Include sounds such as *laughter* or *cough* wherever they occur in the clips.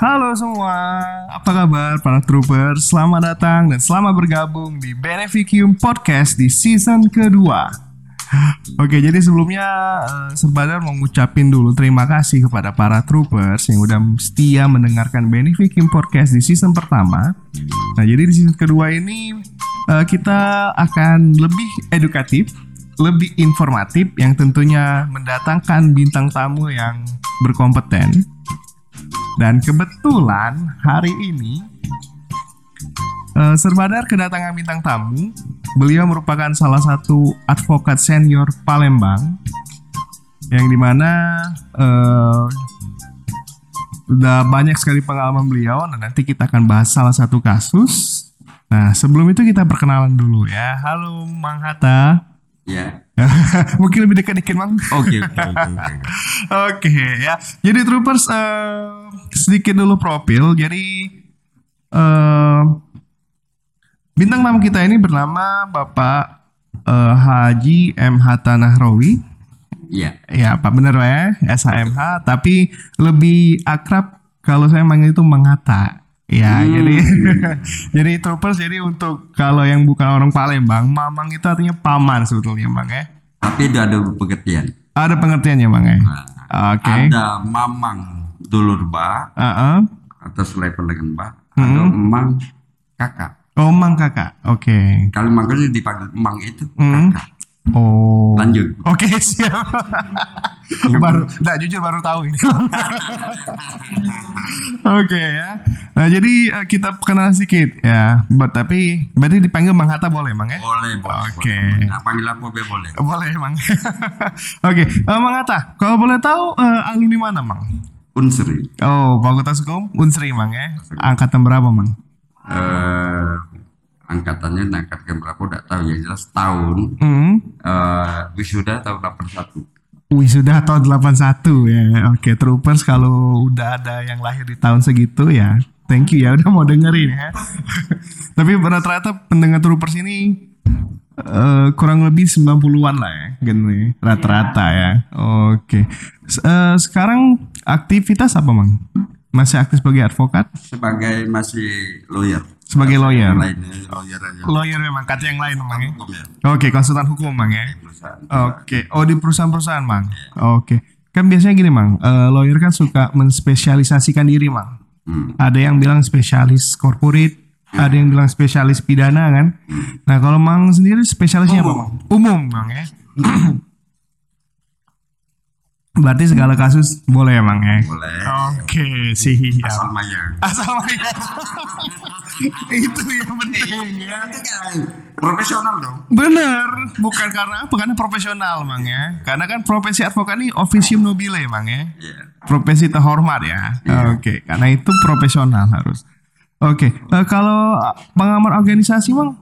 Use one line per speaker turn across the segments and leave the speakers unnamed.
Halo semua, apa kabar para troopers? Selamat datang dan selamat bergabung di Beneficium Podcast di season kedua. Oke, jadi sebelumnya uh, Serbadar mau ngucapin dulu terima kasih kepada para troopers yang udah setia mendengarkan Beneficium Podcast di season pertama. Nah, jadi di season kedua ini uh, kita akan lebih edukatif, lebih informatif yang tentunya mendatangkan bintang tamu yang berkompeten dan kebetulan hari ini uh, Serbadar kedatangan bintang tamu. Beliau merupakan salah satu advokat senior Palembang yang di mana uh, udah banyak sekali pengalaman beliau. Nah nanti kita akan bahas salah satu kasus. Nah sebelum itu kita perkenalan dulu ya. Halo Mang Hatta.
Ya. *laughs*
Mungkin lebih dekat dikit Mang.
Oke, oke, oke.
Oke *laughs* ya. Jadi troopers uh, sedikit dulu profil. Jadi uh, bintang tamu kita ini bernama Bapak uh, Haji MH Tanahrawi.
Iya.
Ya, Pak bener ya, SHMH. Tapi lebih akrab kalau saya manggil itu Mengata. Ya,
Hmm.
jadi *laughs* jadi troopers jadi untuk kalau yang bukan orang Palembang, Mamang itu artinya paman sebetulnya, Bang ya.
Tapi itu ada pengertian.
Ada pengertiannya, Bang ya. Oke.
Ada mamang dulur ba
Heeh.
atau selevel dengan ba. Ada emang kakak.
Oh, Mang Kakak. Oke.
Kalau makanya dipanggil emang itu
Hmm.
kakak.
Oh.
Lanjut.
Oke, *laughs* siap. *laughs* baru, enggak jujur baru tahu ini. *laughs* Oke ya. Nah, jadi eh, kita kenal sedikit ya. But, tapi berarti dipanggil Mang Hatta boleh, Mang ya?
Boleh, boleh.
Oke.
boleh. Nah, panggil be boleh.
Boleh, Mang. *laughs* Oke, eh, Mang Hatta, kalau boleh tahu eh, alumni mana, Mang?
Unsri.
Oh, Fakultas Hukum Unsri, Mang ya. Angkatan berapa, Mang?
Eh angkatannya angkatan berapa udah tahu ya jelas tahun
Hmm.
eh wisuda tahun 81
Wisuda tahun 81 ya. Oke, troopers kalau udah ada yang lahir di tahun segitu ya, thank you ya *laughs* udah mau dengerin ya. *laughs* Tapi rata-rata pendengar troopers ini eh, kurang lebih 90-an lah ya, gini rata-rata ya. Oke. S- eh, sekarang aktivitas apa, Mang? Masih aktif sebagai advokat?
sebagai masih lawyer.
Sebagai lawyer.
Lawyer aja.
Lawyer memang, kata yang lain, Mang ya.
Ya,
Oke, konsultan hukum, Mang ya. Oke, oh di perusahaan-perusahaan, Mang. Oke, kan biasanya gini, Mang. Eh, lawyer kan suka menspesialisasikan diri, Mang.
Hmm.
Ada yang bilang spesialis corporate, ada yang bilang spesialis pidana kan. Nah, kalau Mang sendiri spesialisnya apa, Mang? Umum, Mang ya. *clears throat* Berarti segala kasus boleh ya, Mang ya.
Boleh.
Oke, siap.
Asal maya.
Asal ya. *laughs* Itu yang penting ya.
Profesional dong.
Bener, bukan karena apa? Karena profesional, Mang ya. Karena kan profesi advokat ini officium nobile, Mang ya.
Iya.
Profesi terhormat ya. Oke, karena itu profesional harus. Oke, eh, kalau pengamat organisasi, Mang,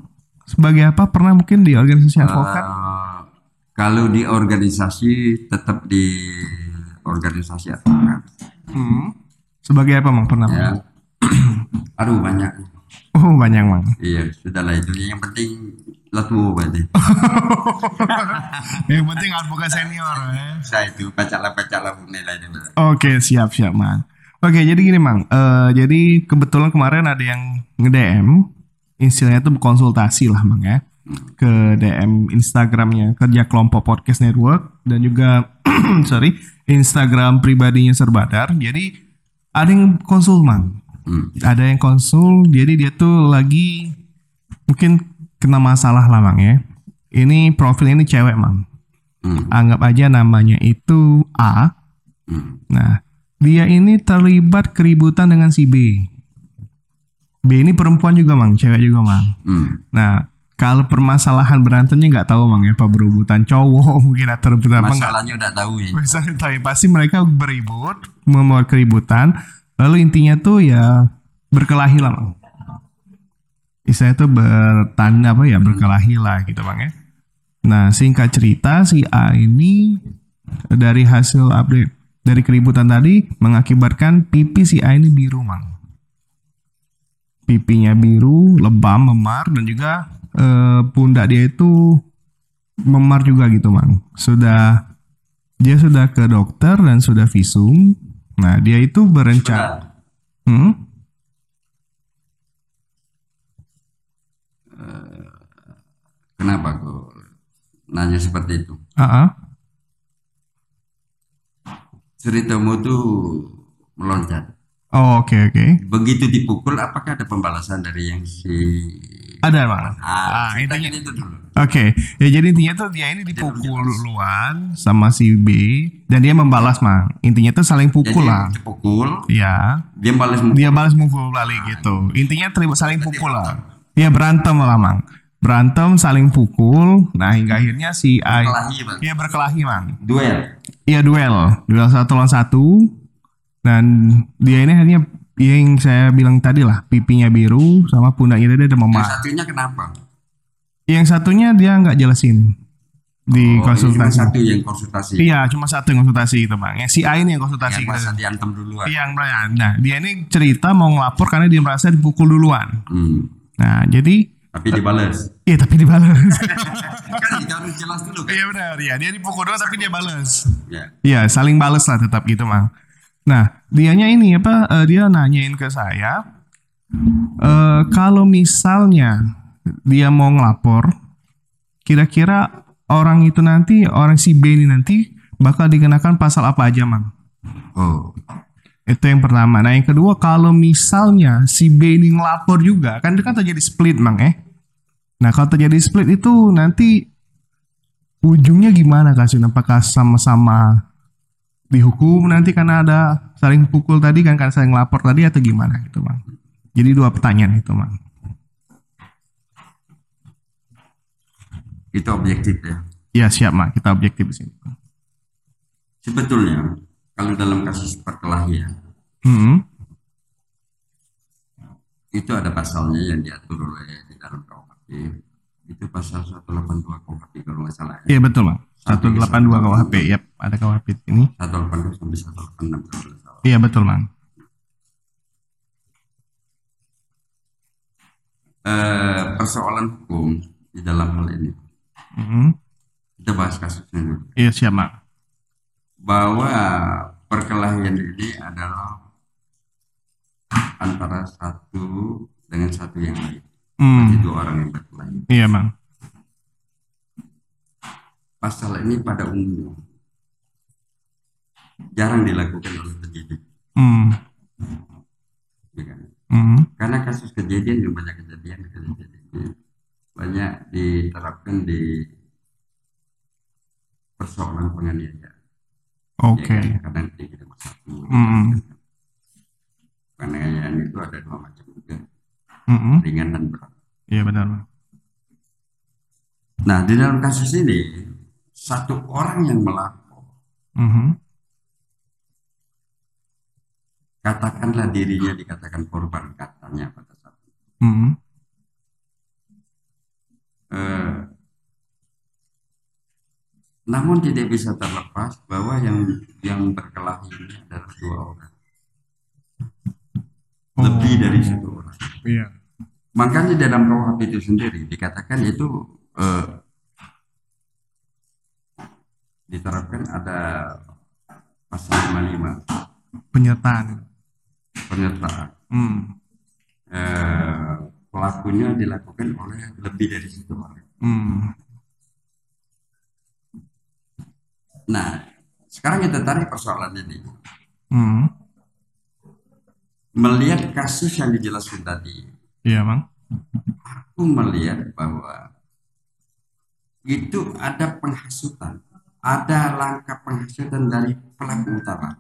sebagai apa? Pernah mungkin di organisasi advokat?
Eh, kalau di organisasi tetap di organisasi advokat.
Hmm. Sebagai apa, Mang? Pernah?
Ya. *clears throat* Aduh banyak.
Oh, banyak, Mang.
Iya, sudahlah itu yang penting latu berarti. *laughs*
Yang penting advokat senior ya.
Saya itu bacalah bacalah nilai itu.
Oke, siap siap, Mang. Oke, jadi gini, Mang. Eh, jadi kebetulan kemarin ada yang nge-DM, istilahnya tuh konsultasi lah, Mang ya. Ke DM Instagramnya kerja kelompok podcast network dan juga *clears throat* sorry Instagram pribadinya Serbadar. Jadi ada yang konsul, Mang.
Hmm.
Ada yang konsul, jadi dia tuh lagi mungkin kena masalah lah, Mang ya. Ini profil ini cewek, Mang.
Hmm.
Anggap aja namanya itu A.
Hmm.
Nah, dia ini terlibat keributan dengan si B. B ini perempuan juga, Mang, cewek juga, Mang.
Hmm.
Nah, kalau permasalahan berantemnya nggak tahu, Mang, ya, apa berebutan cowok *laughs* mungkin atau berebutan.
Masalahnya udah tahu ya.
Misalnya tapi pasti mereka beribut, membuat keributan, lalu intinya tuh ya berkelahi lah, Mang. Istilahnya tuh bertanda apa ya, berkelahi lah gitu, Bang ya. Nah, singkat cerita si A ini dari hasil update dari keributan tadi mengakibatkan pipi si A ini biru, Mang. Pipinya biru, lebam, memar dan juga eh, pundak dia itu memar juga gitu, Mang. Sudah dia sudah ke dokter dan sudah visum. Nah, dia itu berencana Hmm?
Kenapa kok nanya seperti itu?
Ah, ah.
Ceritamu tuh meloncat.
Oh, oke oke.
Begitu dipukul, apakah ada pembalasan dari yang si
Ada bang.
Ah,
Ah, intinya
itu dulu.
Oke, ya jadi intinya tuh dia ini dipukul duluan sama si B dan dia membalas mang. Intinya tuh saling
Jadi
pukul lah.
dipukul,
Ya,
dia balas mukul.
dia balas mukul balik gitu. Intinya terima saling pukul lah. Ya berantem lah mang. Berantem saling pukul. Nah hingga akhirnya si A
Kelahi, Bang.
Iya berkelahi mang.
Duel.
Iya duel, duel satu lawan satu. Dan dia ini akhirnya yang saya bilang tadi lah pipinya biru sama pundaknya dia ada
Yang
memar.
satunya kenapa?
Yang satunya dia nggak jelasin di
Oh, cuma
konsultasi.
satu yang konsultasi.
Iya, cuma satu yang konsultasi itu bang. Yang si A ini yang konsultasi.
Yang
gitu.
masa diantem duluan.
Iya, yang Brian. Nah, dia ini cerita mau ngelapor karena dia merasa dipukul duluan.
Hmm.
Nah, jadi,
Tapi dibalas.
iya tapi dibalas. *laughs*
kan harus jelas dulu kan.
Iya benar, ya dia dipukul duluan tapi dia balas.
Ya.
Iya, saling balas lah tetap gitu mang. Nah, dianya ini apa? eh, dia nanyain ke saya, eh kalau misalnya dia mau ngelapor, kira-kira orang itu nanti orang si B ini nanti bakal dikenakan pasal apa aja mang?
Oh.
Itu yang pertama. Nah yang kedua kalau misalnya si B ini ngelapor juga kan itu kan terjadi split mang eh. Nah kalau terjadi split itu nanti ujungnya gimana kasus? Apakah sama-sama dihukum nanti karena ada saling pukul tadi kan karena saling lapor tadi atau gimana gitu bang? Jadi dua pertanyaan itu bang.
Itu objektif ya.
Ya siap mak kita objektif di sini.
Sebetulnya kalau dalam kasus perkelahian
Hmm.
itu ada pasalnya yang diatur oleh di dalam KUHP itu pasal 182 KUHP kalau nggak salah ya.
Iya betul bang. 182 KUHP, yap ada KUHP ini.
182 sampai 186 kalau nggak salah.
Iya betul bang.
Eh, persoalan hukum di dalam hal ini
Hmm.
kita bahas kasusnya dulu.
Iya siap mak.
bahwa perkelahian ini adalah antara satu dengan satu yang lain. Berarti
Hmm.
dua orang yang berkelahi.
Iya bang.
Pasal ini pada umumnya jarang dilakukan oleh penyidik,
Hmm.
ya kan?
Hmm.
Karena kasus kejadian yang banyak kejadian kejadian banyak diterapkan di persoalan penganiayaan.
Oke.
Ya kan? Kadang satu.
Hmm.
Penganiayaan itu ada dua macam juga,
Hmm.
ringan dan berat.
Iya benar.
Nah, di dalam kasus ini, satu orang yang melapor,
Hmm.
katakanlah dirinya dikatakan korban katanya pada saat itu.
Hmm.
Eh, namun tidak bisa terlepas bahwa yang yang berkelahi ini adalah dua orang, lebih dari satu orang.
Iya.
Makanya dalam KUHP itu sendiri dikatakan itu eh, diterapkan ada pasal 55
Penyertaan.
penyertaan.
Hmm.
eh, pelakunya dilakukan oleh lebih dari satu orang.
Hmm.
Nah, sekarang kita tarik persoalan ini.
Hmm.
Melihat kasus yang dijelaskan tadi,
Iya bang.
aku melihat bahwa itu ada penghasutan, ada langkah penghasutan dari pelaku utama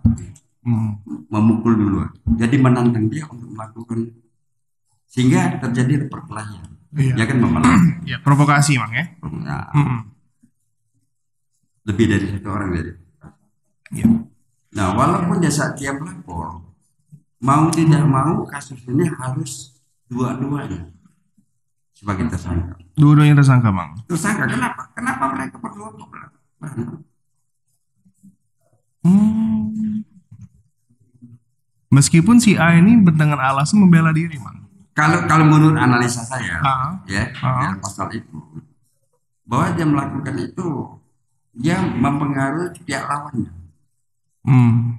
Hmm.
memukul duluan. Jadi menantang dia untuk melakukan sehingga terjadi perkelahian.
Iya.
Ya kan memang *clears throat*
Iya. Provokasi bang ya.
Nah,
Hmm.
lebih dari satu orang dari
Iya.
Nah, walaupun dia saat dia melapor, mau tidak mau kasus ini harus dua-duanya sebagai tersangka.
Dua-duanya tersangka bang.
Tersangka kenapa? Kenapa mereka berdua?
Hmm. Meskipun si A ini dengan alasan membela diri bang.
Kalau kalau menurut analisa saya,
Ah.
ya, dalam pasal itu, bahwa dia melakukan itu, dia mempengaruhi pihak lawannya,
Hmm.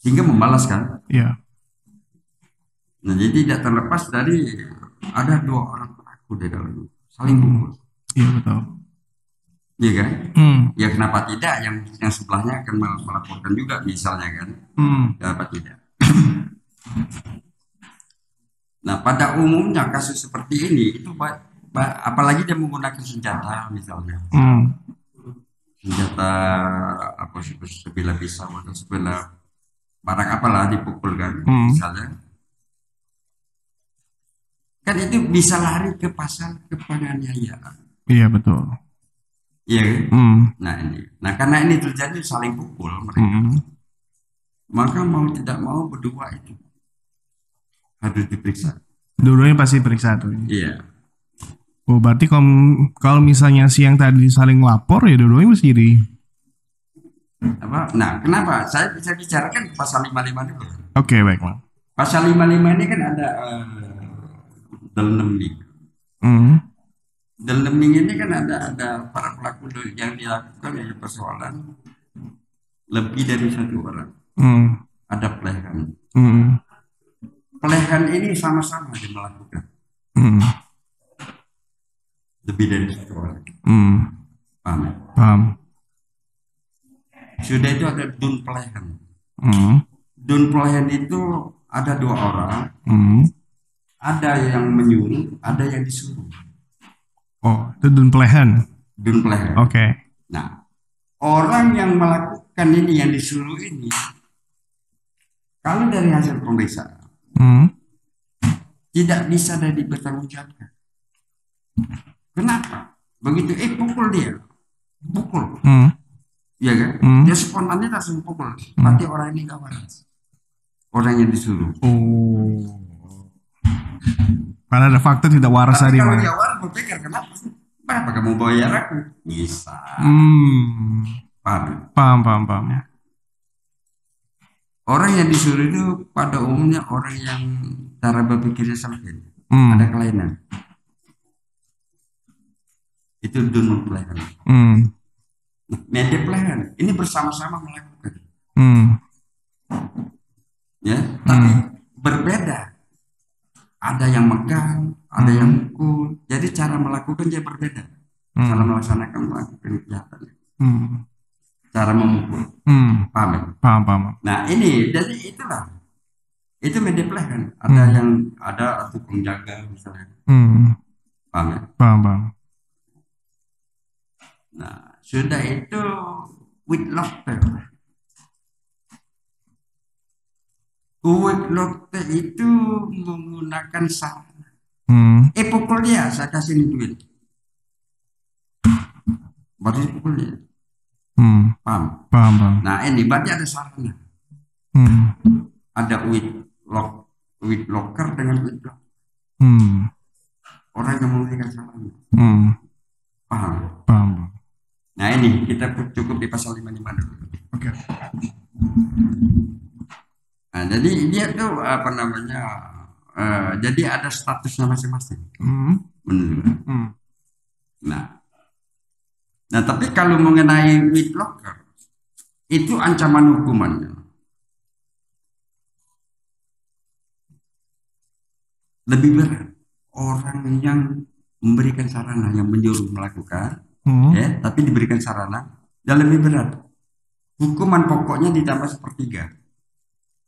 sehingga membalaskan.
Iya.
Nah, jadi tidak terlepas dari ada dua orang pelaku di dalam saling pukul.
Iya betul.
Iya kan?
Hmm.
Ya kenapa tidak yang yang sebelahnya akan mel- melaporkan juga misalnya kan?
Hmm.
Kenapa tidak? *clears throat* nah, pada umumnya kasus seperti ini itu apalagi dia menggunakan senjata misalnya.
Hmm.
senjata apa sih sebilah pisau atau sebilah barang apalah dipukul kan
Hmm.
misalnya kan itu bisa lari ke pasal ke penganiayaan
Iya betul.
Iya?
Hmm.
nah ini nah karena ini terjadi saling pukul mereka
Hmm.
maka mau tidak mau berdua itu harus diperiksa
Dulunya pasti periksa tuh.
iya
Oh berarti kalau kalau misalnya si yang tadi saling lapor ya dulunya mesti jadi.
apa nah kenapa saya bisa bicarakan pasal 55 dulu
Oke baik bang.
pasal 55 ini kan ada uh, dalam
Hmm.
Dalam ini kan ada ada para pelaku yang dilakukan oleh persoalan lebih dari satu orang
Hmm.
ada pelehan
Hmm.
pelehan ini sama-sama dia melakukan
Hmm.
lebih dari satu orang
Hmm.
paham ya?
Paham.
sudah itu ada dun pelehan
Hmm.
dun pelehan itu ada dua orang
Hmm.
ada yang menyuruh ada yang disuruh
Oh itu dun pelehan.
dun pelehan
Oke.
nah orang yang melakukan ini yang disuruh ini kalau dari hasil pemeriksaan
Hmm.
tidak bisa dan dipertanggungjawabkan. Kenapa? Begitu eh pukul dia, pukul,
Hmm.
ya kan?
Hmm.
Dia spontannya langsung pukul. Berarti orang ini gak waras. Orang yang disuruh.
Oh. Karena ada fakta tidak waras tadi
kalau dia waras berpikir kenapa? Kenapa kamu bayar aku? Bisa.
Hmm.
Paham?
Paham paham paham.
Orang yang disuruh itu pada umumnya orang yang cara berpikirnya sempit.
Hmm.
Ada kelainan. Itu dun kelainan.
Hmm.
Media pelayanan ini bersama-sama melakukan.
Hmm.
ya tapi berbeda ada yang megang ada yang mukul jadi cara melakukan dia berbeda
Hmm.
cara melaksanakan melakukan kejahatan
Hmm.
cara memukul
Hmm.
paham ya?
Paham paham.
nah ini jadi itulah itu media pelayanan ada
Hmm.
yang ada tukang jaga misalnya
Hmm.
paham ya?
Paham paham.
nah sudah itu with locker with locker itu menggunakan sarana
Hmm.
Eh pukul dia, saya kasih ini duit. Baru pukul dia.
Hmm.
Paham?
Paham paham.
Nah ini berarti ada sarana.
Hmm.
Ada with lock, with locker dengan with lock.
Hmm.
Orang yang memberikan sarana.
Hmm.
Paham?
Paham.
Nah ini kita cukup di pasal 55 dulu.
Oke.
Nah jadi dia tuh apa namanya? Eh, jadi ada statusnya masing-masing.
Hmm.
Menurut.
Hmm.
Nah, nah tapi kalau mengenai locker itu ancaman hukumannya lebih berat orang yang memberikan sarana yang menyuruh melakukan
Hmm.
ya tapi diberikan sarana dan lebih berat hukuman pokoknya ditambah sepertiga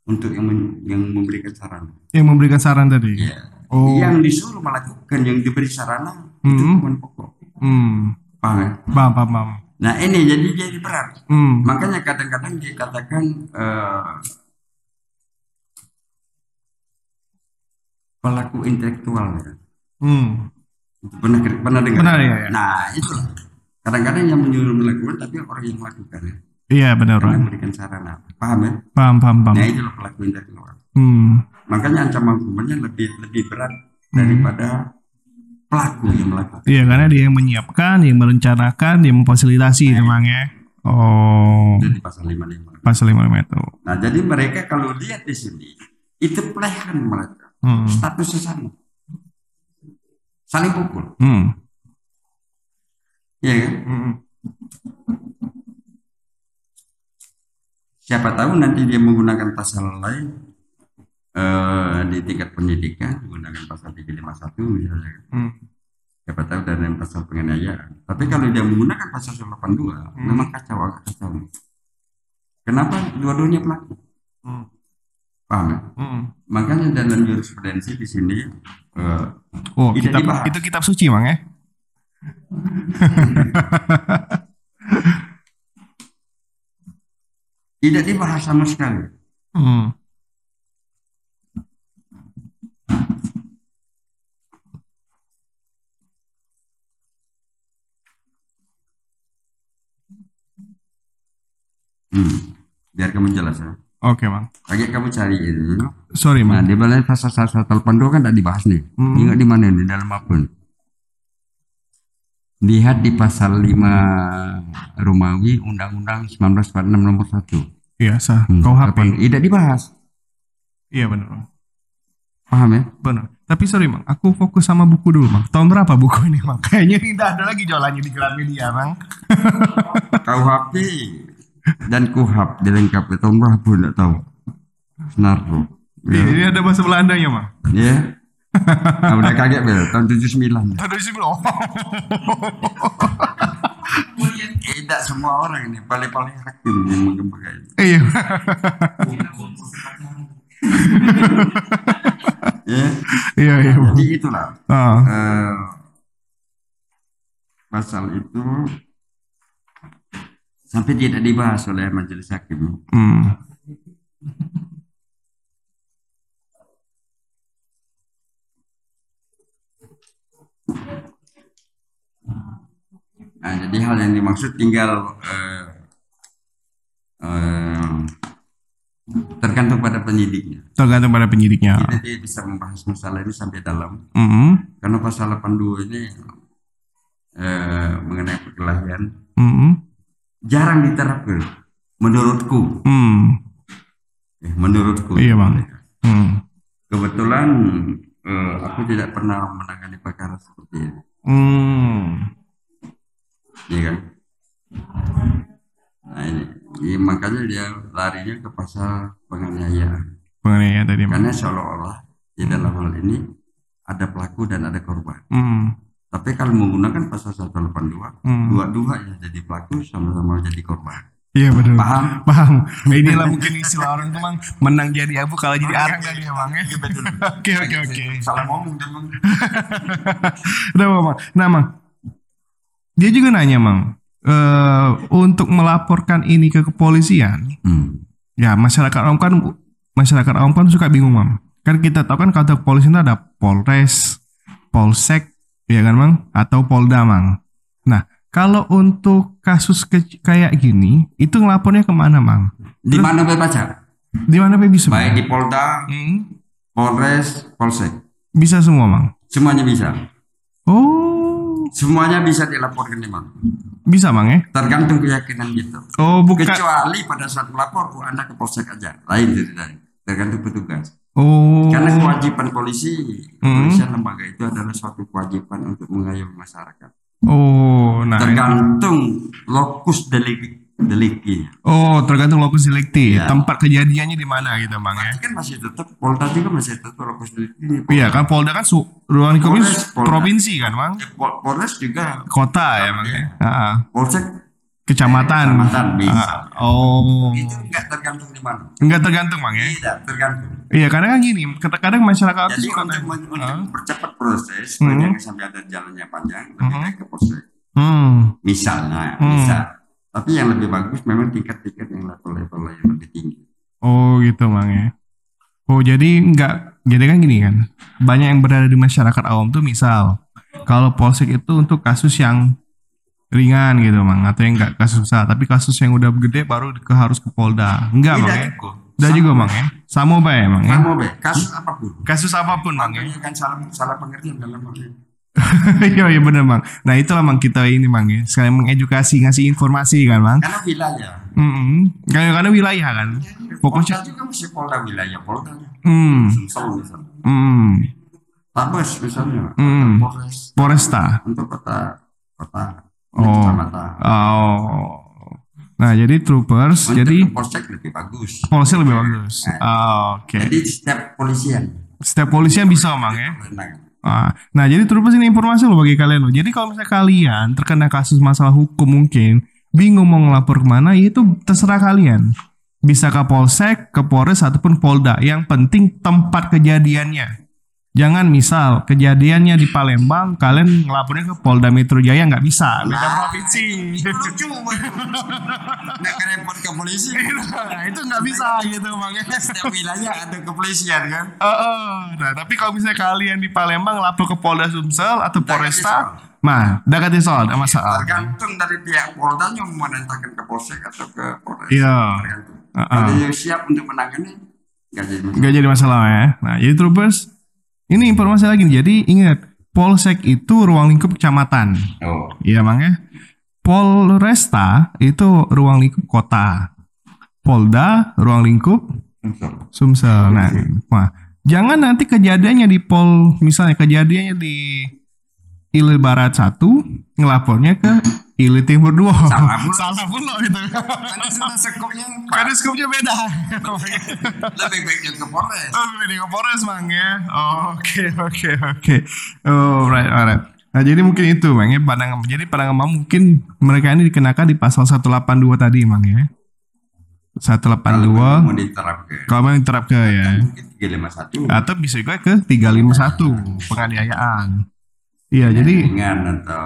untuk yang men- yang memberikan sarana
Yang memberikan saran tadi.
ya
Oh.
yang disuruh melakukan yang diberi sarana itu
Hmm.
hukuman pokok
Hmm.
paham ya?
Paham paham paham.
Nah ini jadi jadi berat.
Hmm.
Makanya kadang-kadang dikatakan eh, pelaku intelektual ya.
Hmm.
Itu Pernah pernah dengar?
Benar, ya, ya.
Nah itu kadang-kadang yang menyuruh melakukan tapi orang yang melakukan ya.
Iya benar Bang.
memberikan sarana. Paham ya?
Paham paham paham.
Nah itulah pelaku intelektual.
Hmm.
Makanya ancaman hukumannya lebih lebih berat daripada pelaku yang melakukan.
Iya karena dia yang menyiapkan, yang merencanakan, dia memfasilitasi itu Bang ya. Oh.
Itu di pasal 55.
Pasal 55 itu.
Nah jadi mereka kalau lihat di sini itu pelehan mereka.
Hmm.
statusnya sama saling pukul
Hmm.
ya kan
Hmm.
Siapa tahu nanti dia menggunakan pasal lain eh, di tingkat pendidikan menggunakan pasal 351 misalnya
Hmm.
siapa tahu dan pasal penganiayaan tapi kalau dia menggunakan pasal 182
Hmm.
memang kacau agak kacau kenapa dua-duanya pelaku
Hmm.
paham ya?
Hmm.
makanya dalam jurisprudensi di sini eh,
Oh, kitab,
dibahas.
itu kitab suci, Mang ya? *laughs*
tidak dibahas sama sekali
Hmm.
hmm. biar kamu jelas ya
Oke, Mang.
lagi kamu cari ini
Sorry,
nah
Mang.
di balai pasal 182 kan tidak dibahas nih
Hmm.
ingat di mana di dalam apa lihat di pasal 5 Romawi Undang-Undang 1946 nomor 1
Iya, sah.
Hmm,
KUHP.
kapan- tidak dibahas
Iya, benar,
paham ya
Benar. Tapi sorry, Mang. Aku fokus sama buku dulu, Mang. Tahun berapa buku ini, Mang? Kayaknya tidak ada lagi jualannya di Gramedia, Mang. *laughs*
KUHP dan KUHAP dilengkapi tahun berapa tidak tahu Senarpo
Ini, ini ada bahasa Belandanya, Mang.
ya Ah, udah kaget bel tahun 79
Ada di Oh.
Tidak semua orang ini paling-paling hakim yang mengembangkan ini
Iya.
ya
Iya, iya,
jadi itulah
Ah.
eh, pasal itu sampai tidak dibahas oleh majelis hakim
Hmm.
Nah, jadi hal yang dimaksud tinggal eh, eh, tergantung pada penyidiknya.
Tergantung pada penyidiknya.
Kita tidak bisa membahas masalah ini sampai dalam
Hmm.
karena pasal 82 ini eh, mengenai perkelahian
Hmm.
jarang diterapkan menurutku.
Hmm.
Eh, menurutku.
Iya, Bang. Hmm.
Kebetulan eh, aku tidak pernah menangani perkara seperti ini,
Hmm.
Iya kan? Nah ini, Iya, makanya dia larinya ke pasal penganiayaan.
Mengenai ya tadi.
Karena seolah-olah di dalam hal ini ada pelaku dan ada korban.
Hmm.
Tapi kalau menggunakan pasal 182,
Hmm.
dua-dua yang jadi pelaku sama-sama jadi korban.
Iya benar.
Paham?
Paham. Nah, inilah mungkin istilah orang tuh mang menang jadi abu kalau jadi arang tadi ya mang ya.
betul.
Oke oke oke.
Salah ngomong Bang.
Udah *laughs* mang. Nah mang. Dia juga nanya mang. eh untuk melaporkan ini ke kepolisian,
Hmm.
ya masyarakat awam kan masyarakat awam kan suka bingung mang. Kan kita tahu kan kalau kepolisian itu ada Polres, Polsek, ya kan mang, atau Polda mang. Nah kalau untuk kasus ke- kayak gini, itu ngelapornya ke mana mang?
Di mana baca?
Di mana bisa? Mang?
Baik di Polda,
Hmm,
Polres, Polsek.
bisa semua mang.
Semuanya bisa.
Oh,
Semuanya bisa dilaporkan memang.
bisa mang ya?
Tergantung keyakinan gitu.
Oh bukan.
Kecuali pada saat melapor, oh, Anda ke Polsek aja. Lain ceritanya. Tergantung petugas.
Oh.
Karena kewajiban polisi,
Hmm.
kepolisian lembaga itu adalah suatu kewajiban untuk mengayomi masyarakat.
Oh, nah.
Tergantung lokus delik deliknya.
Oh, tergantung lokus delikti.
Iya.
Tempat kejadiannya di mana gitu, Bang ya.
Kan masih tetap Polda juga masih tetap lokus deliknya.
Iya, kan Polda kan su ruang
Polda.
provinsi kan, Bang.
Eh, Pol- Polres juga
Kota ya, Bang. ya. Ah,
Polsek
kecamatan.
Kecamatan bisa.
Ah, oh.
itu enggak tergantung di mana.
Enggak tergantung, Bang ya.
Tidak tergantung.
Iya, kadang kan gini, kadang masyarakat
Jadi
suka
untuk, untuk
Ah.
percepat proses,
Hmm.
sampai ada jalannya panjang, lebih
Hmm.
baik ke polsek.
Hmm.
Misalnya,
Hmm.
bisa. Tapi yang lebih bagus memang tingkat-tingkat yang level-level yang lebih tinggi.
Oh gitu bang ya. Oh jadi nggak jadi kan gini kan banyak yang berada di masyarakat awam tuh misal kalau polsek itu untuk kasus yang ringan gitu bang atau yang nggak kasus besar tapi kasus yang udah gede baru ke harus ke Polda enggak bang ya? Udah juga bang ya sama baik ya bang ya
Kamu be, kasus apa pun.
kasus apa pun bang ya
kan salah salah pengertian dalam. *laughs*
iya iya bener bang nah itulah bang kita ini bang ya sekalian mengedukasi ngasih informasi kan bang
Karena wilayah.
Hmm, karena karena wilayah kan Fokusnya-
Polda juga masih Polda wilayah Polda.
hmm
Sumsel misalnya.
hmm
Tabes misalnya.
Hmm.
Polres.
Polresta
Untuk kota kota
Oh. Oh. Nah, jadi troopers,
Untuk
jadi
polsek lebih bagus.
polisi lebih bagus.
Nah.
Ah, Oke.
Jadi setiap polisian
Setiap polisian bisa emang ya.
kewenangan.
Ah, nah, jadi troopers ini informasi loh bagi kalian loh. Jadi kalau misalnya kalian terkena kasus masalah hukum mungkin bingung mau ngelapor ke mana, ya itu terserah kalian. Bisa ke polsek, ke polres ataupun polda. Yang penting tempat kejadiannya. Jangan misal kejadiannya di Palembang, kalian ngelapornya ke Polda Metro Jaya nggak bisa, beda
Nah,
provinsi.
Itu lucu. Nggak kerepot ke polisi.
nah, *laughs* itu nggak bisa gitu bang.
Setiap wilayah ada kepolisian kan.
Heeh. Nah, tapi kalau misalnya kalian di Palembang lapor ke Polda Sumsel atau Polresta, mah dekat di soal, ada masalah.
Tergantung dari pihak Polda yang memerintahkan ke polsek atau ke polres.
Iya.
Tergantung. Kalau yang siap untuk menangani, nggak jadi masalah.
Nggak jadi masalah ya. Nah, jadi troopers, ini informasi lagi nih. Jadi ingat, Polsek itu ruang lingkup kecamatan.
Oh,
Iya, Bang ya. Polresta itu ruang lingkup kota. Polda ruang lingkup. Sumsel. Nah, wah, jangan nanti kejadiannya di Pol, misalnya kejadiannya di Ile Barat 1 ngelapornya ke Ile Timur 2.
Salah pula.
Salah pula gitu.
Karena sudah sekupnya
Karena skupnya beda.
lebih baiknya ke Polres.
Oh, beda ke Polres, Bang ya. Oke, oke, oke. Oh, right, alright. Nah, jadi mungkin itu, Bang ya, pandangan. Jadi pandangan Bang mungkin mereka ini dikenakan di pasal 182 tadi, Bang ya. 182
Kalau mau diterapkan.
kalau memang diterapkan ya.
Mungkin 351.
atau bisa juga ke 351 penganiayaan. Iya, jadi
ringan atau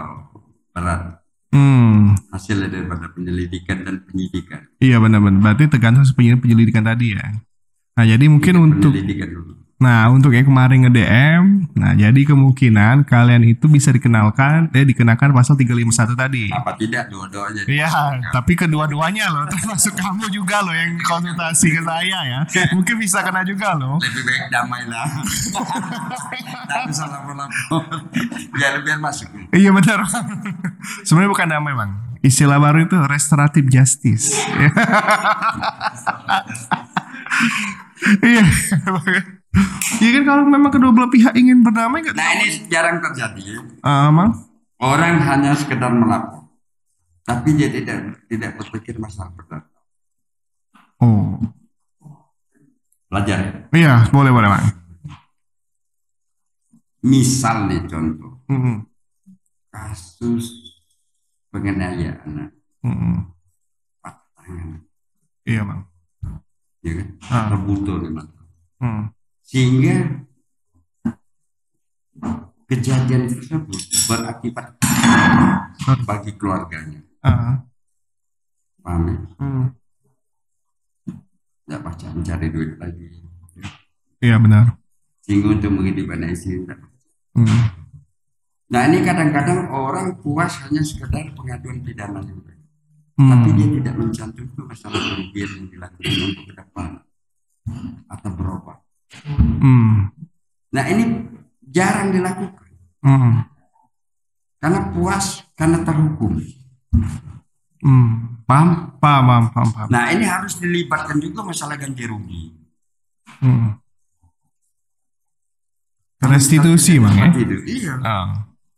berat
hmm,
hasil daripada penyelidikan dan penyidikan.
iya benar-benar. Berarti tergantung penyelidikan, penyelidikan tadi ya. Nah, jadi mungkin untuk
penyelidikan dulu.
Nah, untuk yang kemarin nge-DM, nah jadi kemungkinan kalian itu bisa dikenalkan eh dikenakan pasal 351 tadi.
Apa tidak dua-duanya.
Iya, tapi kedua-duanya loh, *laughs* termasuk kamu juga loh yang konsultasi ke saya ya. Mungkin bisa kena juga loh.
Lebih baik damai lah. Tapi salah lapor biar biar masuk.
Iya benar. *laughs* Sebenarnya bukan damai bang. Istilah baru itu restoratif justice. Iya. *laughs* Iya kan kalau memang kedua belah pihak ingin berdamai nggak?
Nah ini jarang terjadi.
Ah, Mang?
Orang hanya sekedar melapor, tapi dia tidak tidak berpikir masalah berdamai.
Oh,
Pelajar.
iya boleh boleh bang.
Misal nih contoh
Mm-mm.
kasus penganiayaan
Mm-mm.
tangan,
Iya bang.
ya kan?
Ah.
Rebuto nih Mas.
Mm.
Sehingga kejadian tersebut berakibat bagi keluarganya
Ah.
paham ya?
Mm.
Nggak baca mencari duit lagi
Iya benar.
sehingga untuk menghidupkan istri
Mm.
nah ini kadang-kadang orang puas hanya sekedar pengaduan pidana juga
Mm.
tapi dia tidak mencantumkan masalah kerugian yang dilakukan untuk ke depan atau berobat
Mm.
nah ini jarang dilakukan
Mm.
karena puas karena terhukum
Mm.
paham
Paham, paham, paham, paham.
Nah ini harus dilibatkan juga masalah ganti rugi.
Mm. Restitusi bang ya.
Itu. Iya.
Ah.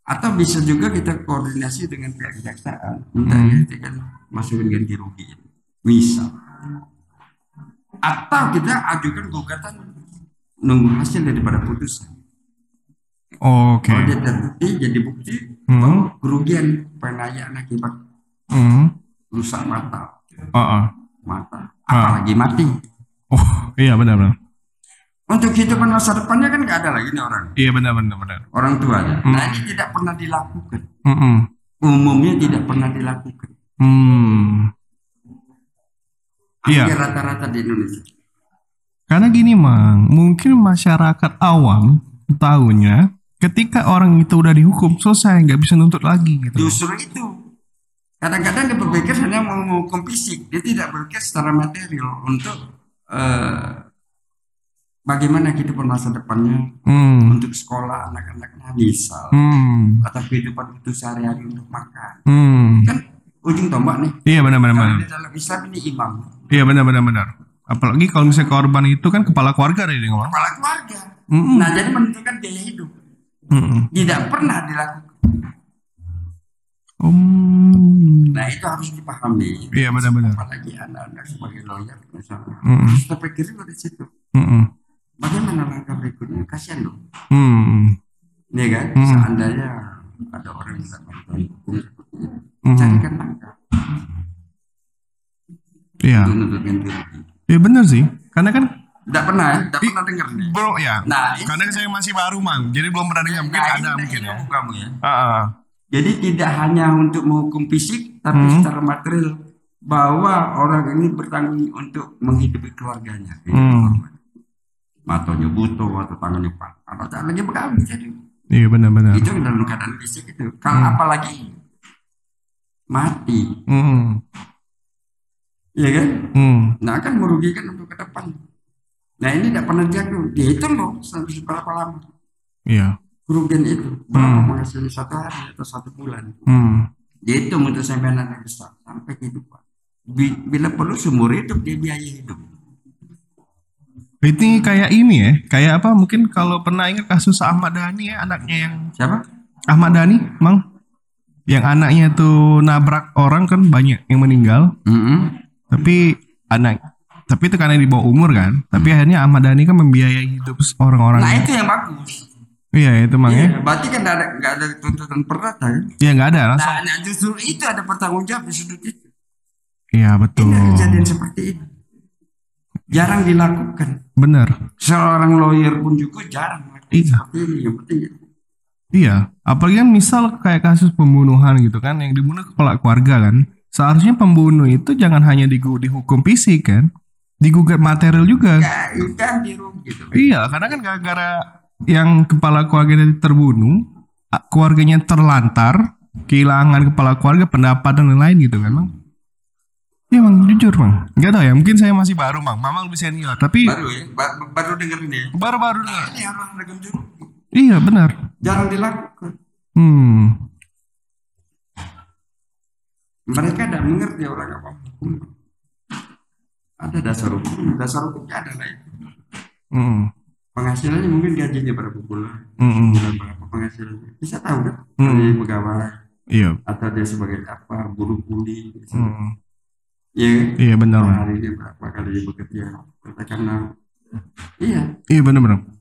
Atau bisa juga kita koordinasi dengan pihak kejaksaan. Minta
Hmm.
kita kan masukin ganti rugi. Bisa. Atau kita ajukan gugatan nunggu hasil daripada putusan.
Oke.
Kalau dia terbukti jadi bukti
Hmm.
bahwa kerugian penganiayaan akibat
Mm.
rusak mata,
Ah, ah.
mata, apalagi mati.
Oh, iya benar benar.
Untuk kehidupan masa depannya kan nggak ada lagi nih orang.
Iya benar benar
orang tuanya.
Hmm.
Nah ini tidak pernah dilakukan.
Mm-mm.
Umumnya tidak pernah dilakukan.
Hmm. Iya.
Rata-rata di Indonesia.
Karena gini mang, mungkin masyarakat awam tahunya ketika orang itu udah dihukum selesai nggak bisa nuntut lagi gitu.
Justru itu. Kadang-kadang dia berpikir hanya mau menghukum fisik. Dia tidak berpikir secara material untuk eh, bagaimana kehidupan masa depannya
Hmm.
untuk sekolah anak-anaknya misal
Hmm.
atau kehidupan itu sehari-hari untuk makan.
Hmm.
Kan ujung tombak nih.
Iya benar benar benar.
dalam Islam ini imam,
Iya benar benar benar. Apalagi kalau misalnya korban itu kan kepala keluarga dia ngomong.
kepala keluarga.
Mm-mm.
Nah jadi menentukan biaya hidup
Mm-mm.
tidak pernah dilakukan.
Om.
Nah itu harus dipahami.
Iya benar-benar.
Apalagi anak-anak sebagai lawyer misalnya.
Mm-mm.
Harus terpikirin dari situ.
Mm-mm.
Bagaimana langkah berikutnya? Kasihan dong. Iya kan?
Hmm.
Seandainya ada orang yang tidak bantuan hukum seperti itu,
Hmm.
carikan langkah
Iya.
untuk nuntut ganti rugi.
Iya benar sih. Karena kan
Tidak pernah ya? Tidak pernah dengar nih.
bro ya.
Nah,
Karena saya masih baru mang, jadi belum pernah dengar. Mungkin
Nah,
ada mungkin ya.
kamu ya.
Ah, ah.
Jadi tidak hanya untuk menghukum fisik, tapi
Hmm.
secara material bahwa orang ini bertanggung untuk menghidupi keluarganya.
Hmm.
Matonya butuh atau tangannya pak, atau lagi bekerja. Jadi
Iya benar-benar.
itu dalam keadaan fisik itu. Kalau apalagi mati,
Hmm.
Ya kan?
Hmm.
Nah akan merugikan untuk ke depan. Nah ini tidak pernah diatur. Dihitung loh sampai berapa lama
Iya.
kerugian itu. Berapa
Hmm.
menghasilkan satu hari atau satu bulan.
Hmm.
Dihitung untuk sampai anak besar sampai kehidupan. Bi- Bila perlu seumur hidup dia biaya hidup.
Ini kayak ini ya, kayak apa? Mungkin kalau pernah ingat kasus Ahmad Dhani ya, anaknya yang
Siapa?
Ahmad Dhani, Mang. Yang anaknya tuh nabrak orang kan banyak yang meninggal,
Mm-mm.
Tapi anak tapi itu karena di bawah umur kan. Tapi akhirnya Ahmad Dhani kan membiayai hidup orang-orang.
Nah itu yang bagus.
Iya, itu Mang ya.
Iya, berarti kan nggak ada nggak ada tuntutan perdata kan?
Iya, nggak ada langsung.
Nah, nah justru itu ada pertanggung jawab di sudut itu.
Iya, betul.
Ini kejadian seperti ini. Jarang dilakukan.
Benar.
Seorang lawyer pun juga jarang
Iya.
seperti ini. Yang penting
Iya, apalagi kan misal kayak kasus pembunuhan gitu kan, yang dibunuh kepala keluarga kan. Seharusnya pembunuh itu jangan hanya dihukum fisik kan, digugat material juga.
ya rugi gitu.
Iya, karena kan gara-gara yang kepala keluarga terbunuh, keluarganya terlantar, kehilangan kepala keluarga, pendapatan dan lain gitu kan, Bang. Iya, Bang, jujur, Bang. Gak tau ya, mungkin saya masih baru, Bang. Mama lebih senior, tapi
Baru ya, ba- baru dengar ini ya.
baru-baru
Ini harus ada ganti rugi.
Iya, benar.
Jarang dilakukan.
Hmm.
Mereka tidak mengerti orang apa hukum. Ada dasar hukum, dasar hukumnya ada lah itu.
Hmm.
Penghasilannya mungkin gajinya berapa bulan,
Hmm.
bulan berapa penghasilannya. Bisa tahu kan?
Hmm.
Dari pegawai
Iya.
atau dia sebagai apa, buruh kuli.
Hmm.
Iya kan?
Iya, benar,
hari ini berapa kali dia bekerja katakanlah iya
Iya, benar, Bang.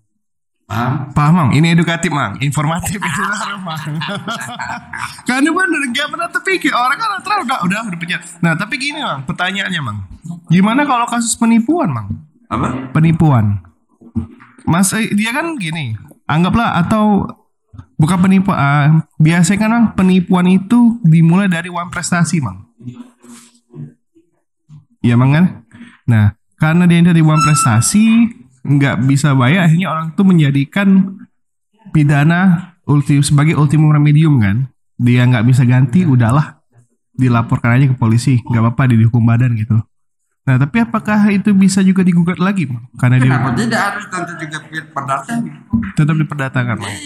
Paham
Paham, Mang. Ini edukatif, Mang. Informatif itu baru, Mang. Karena bener, gak pernah terpikir. Orang kan terlalu udah, udah, udah penjara. Nah, tapi gini, Mang. Pertanyaannya, Mang. Gimana kalau kasus penipuan, Mang?
apa
Penipuan. Mas, eh, dia kan gini. Anggaplah atau bukan penipuan. ah, biasanya kan, Mang, penipuan itu dimulai dari uang prestasi, Mang. Iya, Mang kan? Nah, karena dia dari uang prestasi nggak bisa bayar, akhirnya orang tuh menjadikan pidana ulti sebagai ultimum remedium kan. Dia nggak bisa ganti, udahlah dilaporkan aja ke polisi, nggak apa-apa dihukum badan gitu. Nah, tapi apakah itu bisa juga digugat lagi? Karena dia
tidak harus tentu juga perdata
tetap diperdatakan, Mang.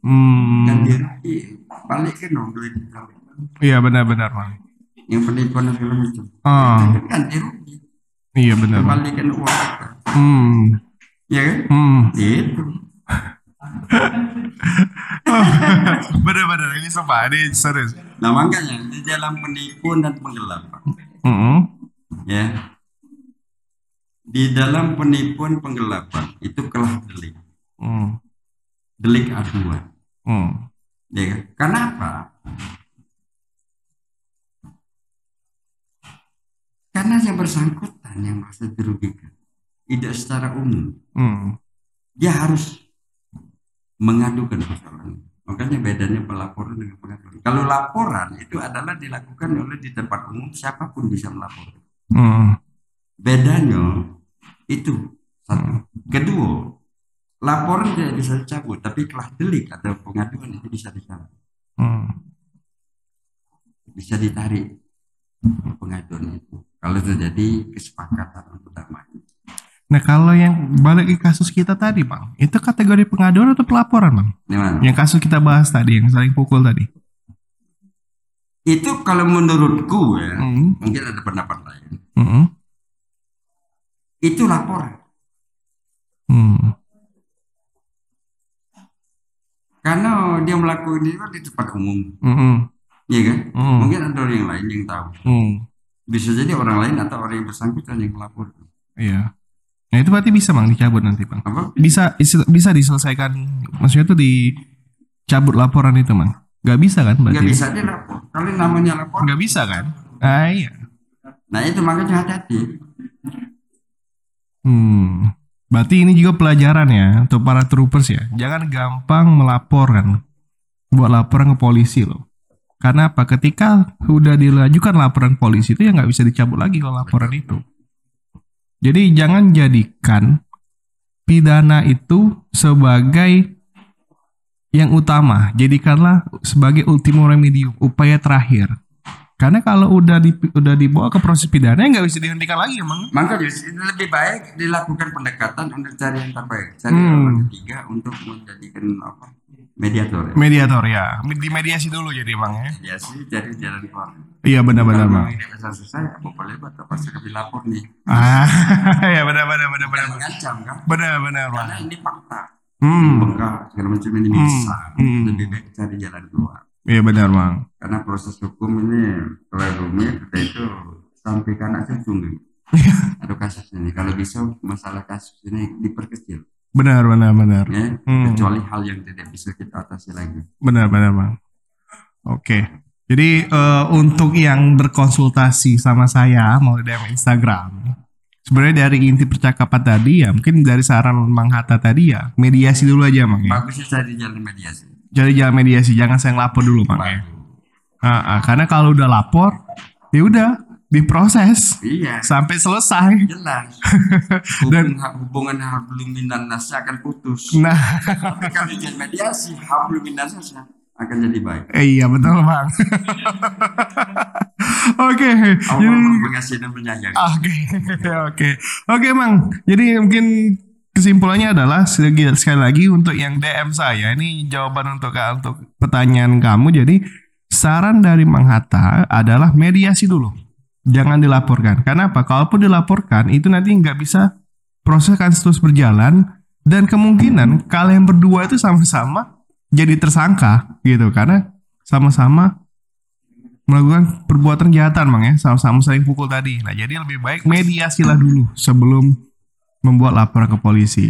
Hmm,
ganti rugi balikin dong duit itu.
iya benar-benar, Mang.
yang penipuan
Ah,
ganti rugi
iya benar.
Balikin uang kita
Hmm,
ya kan?
Hmm. *laughs*
itu
Benar-benar ini sumpah, ini serius.
nah makanya di dalam penipuan dan penggelapan
Hmm,
ya. Di dalam penipuan penggelapan itu kelah delik.
Hmm,
delik aduan.
Hmm.
ya kan? Kenapa? Karena yang bersangkutan yang merasa dirugikan. Tidak secara umum
Hmm.
dia harus mengadukan persoalan makanya bedanya pelaporan dengan pengaduan kalau laporan itu adalah dilakukan oleh di tempat umum siapa pun bisa melapor
Hmm.
bedanya itu. Satu. Kedua laporan tidak bisa dicabut tapi kelah delik atau pengaduan itu bisa dicabut.
Hmm.
bisa ditarik pengaduan itu. Kalau terjadi kesepakatan untuk damai
Nah kalau yang balik ke kasus kita tadi bang, itu kategori pengaduan atau pelaporan bang? Yang kasus kita bahas tadi, yang saling pukul tadi.
itu kalau menurutku ya
Hmm.
mungkin ada pendapat lain
Hmm.
itu laporan
Hmm.
karena dia melakukan itu di tempat umum
Hmm.
Iya kan?
Hmm.
Mungkin ada orang yang lain yang tahu.
Hmm.
Bisa jadi orang lain atau orang yang bersangkutan yang melapor.
Iya. Nah itu berarti bisa bang dicabut nanti bang.
Apa?
Bisa is- bisa diselesaikan. Maksudnya tuh dicabut laporan itu bang. Gak bisa kan berarti?
Nggak bisa dia lapor. Kalau namanya lapor.
Gak bisa kan? Ah iya.
Nah itu makanya hati-hati.
Hmm. Berarti ini juga pelajaran ya untuk para troopers ya. Jangan gampang melaporkan. Buat laporan ke polisi loh. Karena apa? Ketika udah dilajukan laporan polisi itu ya nggak bisa dicabut lagi kalau laporan itu. Jadi jangan jadikan pidana itu sebagai yang utama. Jadikanlah sebagai ultimo remedium, upaya terakhir. Karena kalau udah di, udah dibawa ke proses pidana nggak bisa dihentikan lagi emang.
Maka justru lebih baik dilakukan pendekatan untuk cari yang terbaik. Cari
Hmm.
orang ketiga untuk menjadikan apa? Mediator. Ya.
Mediator ya, dimediasi dulu jadi bang ya.
Sih jadi jalan keluar.
Iya benar-benar bang.
susah ya apa lebat apa sih kami lapor nih.
Ah, *laughs* ya benar-benar benar-benar
mengancam kan?
benar-benar bang.
Karena ini fakta.
Hmm,
Bengkak segala macam ini bisa.
Hmm.
Lebih baik cari jalan keluar.
iya benar bang.
Karena proses hukum ini terlalu rumit. Kita itu sampai ke anak cucu nih. Ada kasus ini. Kalau bisa masalah kasus ini diperkecil.
Benar benar benar.
Ya.
Hmm.
Kecuali hal yang tidak bisa kita atasi lagi.
Benar-benar bang. Oke. Jadi eh, untuk yang berkonsultasi sama saya mau DM Instagram. Sebenarnya dari inti percakapan tadi ya, mungkin dari saran Mang Hatta tadi ya, mediasi dulu aja bang ya.
Bagusnya cari jalan mediasi.
Jadi jalan mediasi, jangan saya lapor dulu bang ya. Ah, ah, karena kalau udah lapor, ya udah diproses
Iya.
sampai selesai.
Jelas. *laughs*
Dan-
Hubungan, hablum minan nasnya akan putus.
Nah,
Tapi kalau jalan mediasi, hablum minan nasnya akan jadi baik.
eh, iya betul bang. *laughs* Oke,
Allah
jadi
mengasihi dan penyayang. *laughs*
Oke, oke, oke, Mang. Jadi mungkin kesimpulannya adalah sekali, sekali lagi untuk yang DM saya ini jawaban untuk untuk pertanyaan kamu. Jadi saran dari Mang Hatta adalah mediasi dulu, jangan dilaporkan. Karena apa? Kalaupun dilaporkan itu nanti nggak bisa proses akan terus berjalan dan kemungkinan kalian berdua itu sama-sama jadi tersangka gitu karena sama-sama melakukan perbuatan kejahatan bang ya sama-sama saling pukul tadi nah jadi lebih baik mediasilah dulu sebelum membuat laporan ke polisi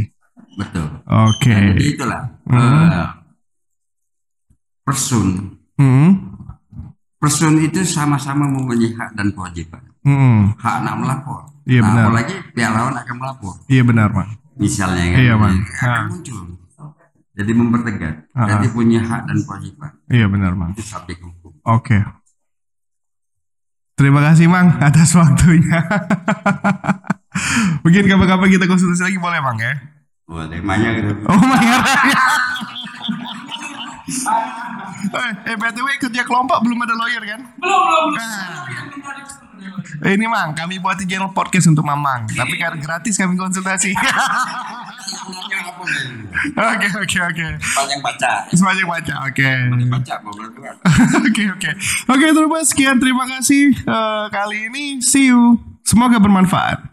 Betul.
oke
Nah, jadi itulah.
Hmm.
eh, person.
Hmm,
Person itu sama-sama mempunyai hak dan kewajiban.
hmm.
Hak nak melapor.
Iya,
nah,
benar.
apalagi pihak lawan akan melapor.
iya benar bang
Misalnya kan.
Iya, Bang.
akan
Ah.
muncul. Jadi mempertegas.
Ah.
Jadi punya hak dan kewajiban.
iya benar bang
Itu subjek hukum.
oke terima kasih mang atas waktunya *laughs* mungkin kapan-kapan kita konsultasi lagi boleh bang ya
Wah, temanya gitu.
oh my god *laughs* eh, eh btw kerja kelompok belum ada lawyer kan
Belum, belum. *laughs*
Eh, ini mang, kami buat channel podcast untuk Mamang, tapi kan gratis kami konsultasi. *laughs* Oke oke oke.
Panjang baca.
Semuanya baca, oke.
Baca mau *laughs* berdua.
Oke oke. Oke terus sekian terima kasih eh, kali ini. See you. Semoga bermanfaat.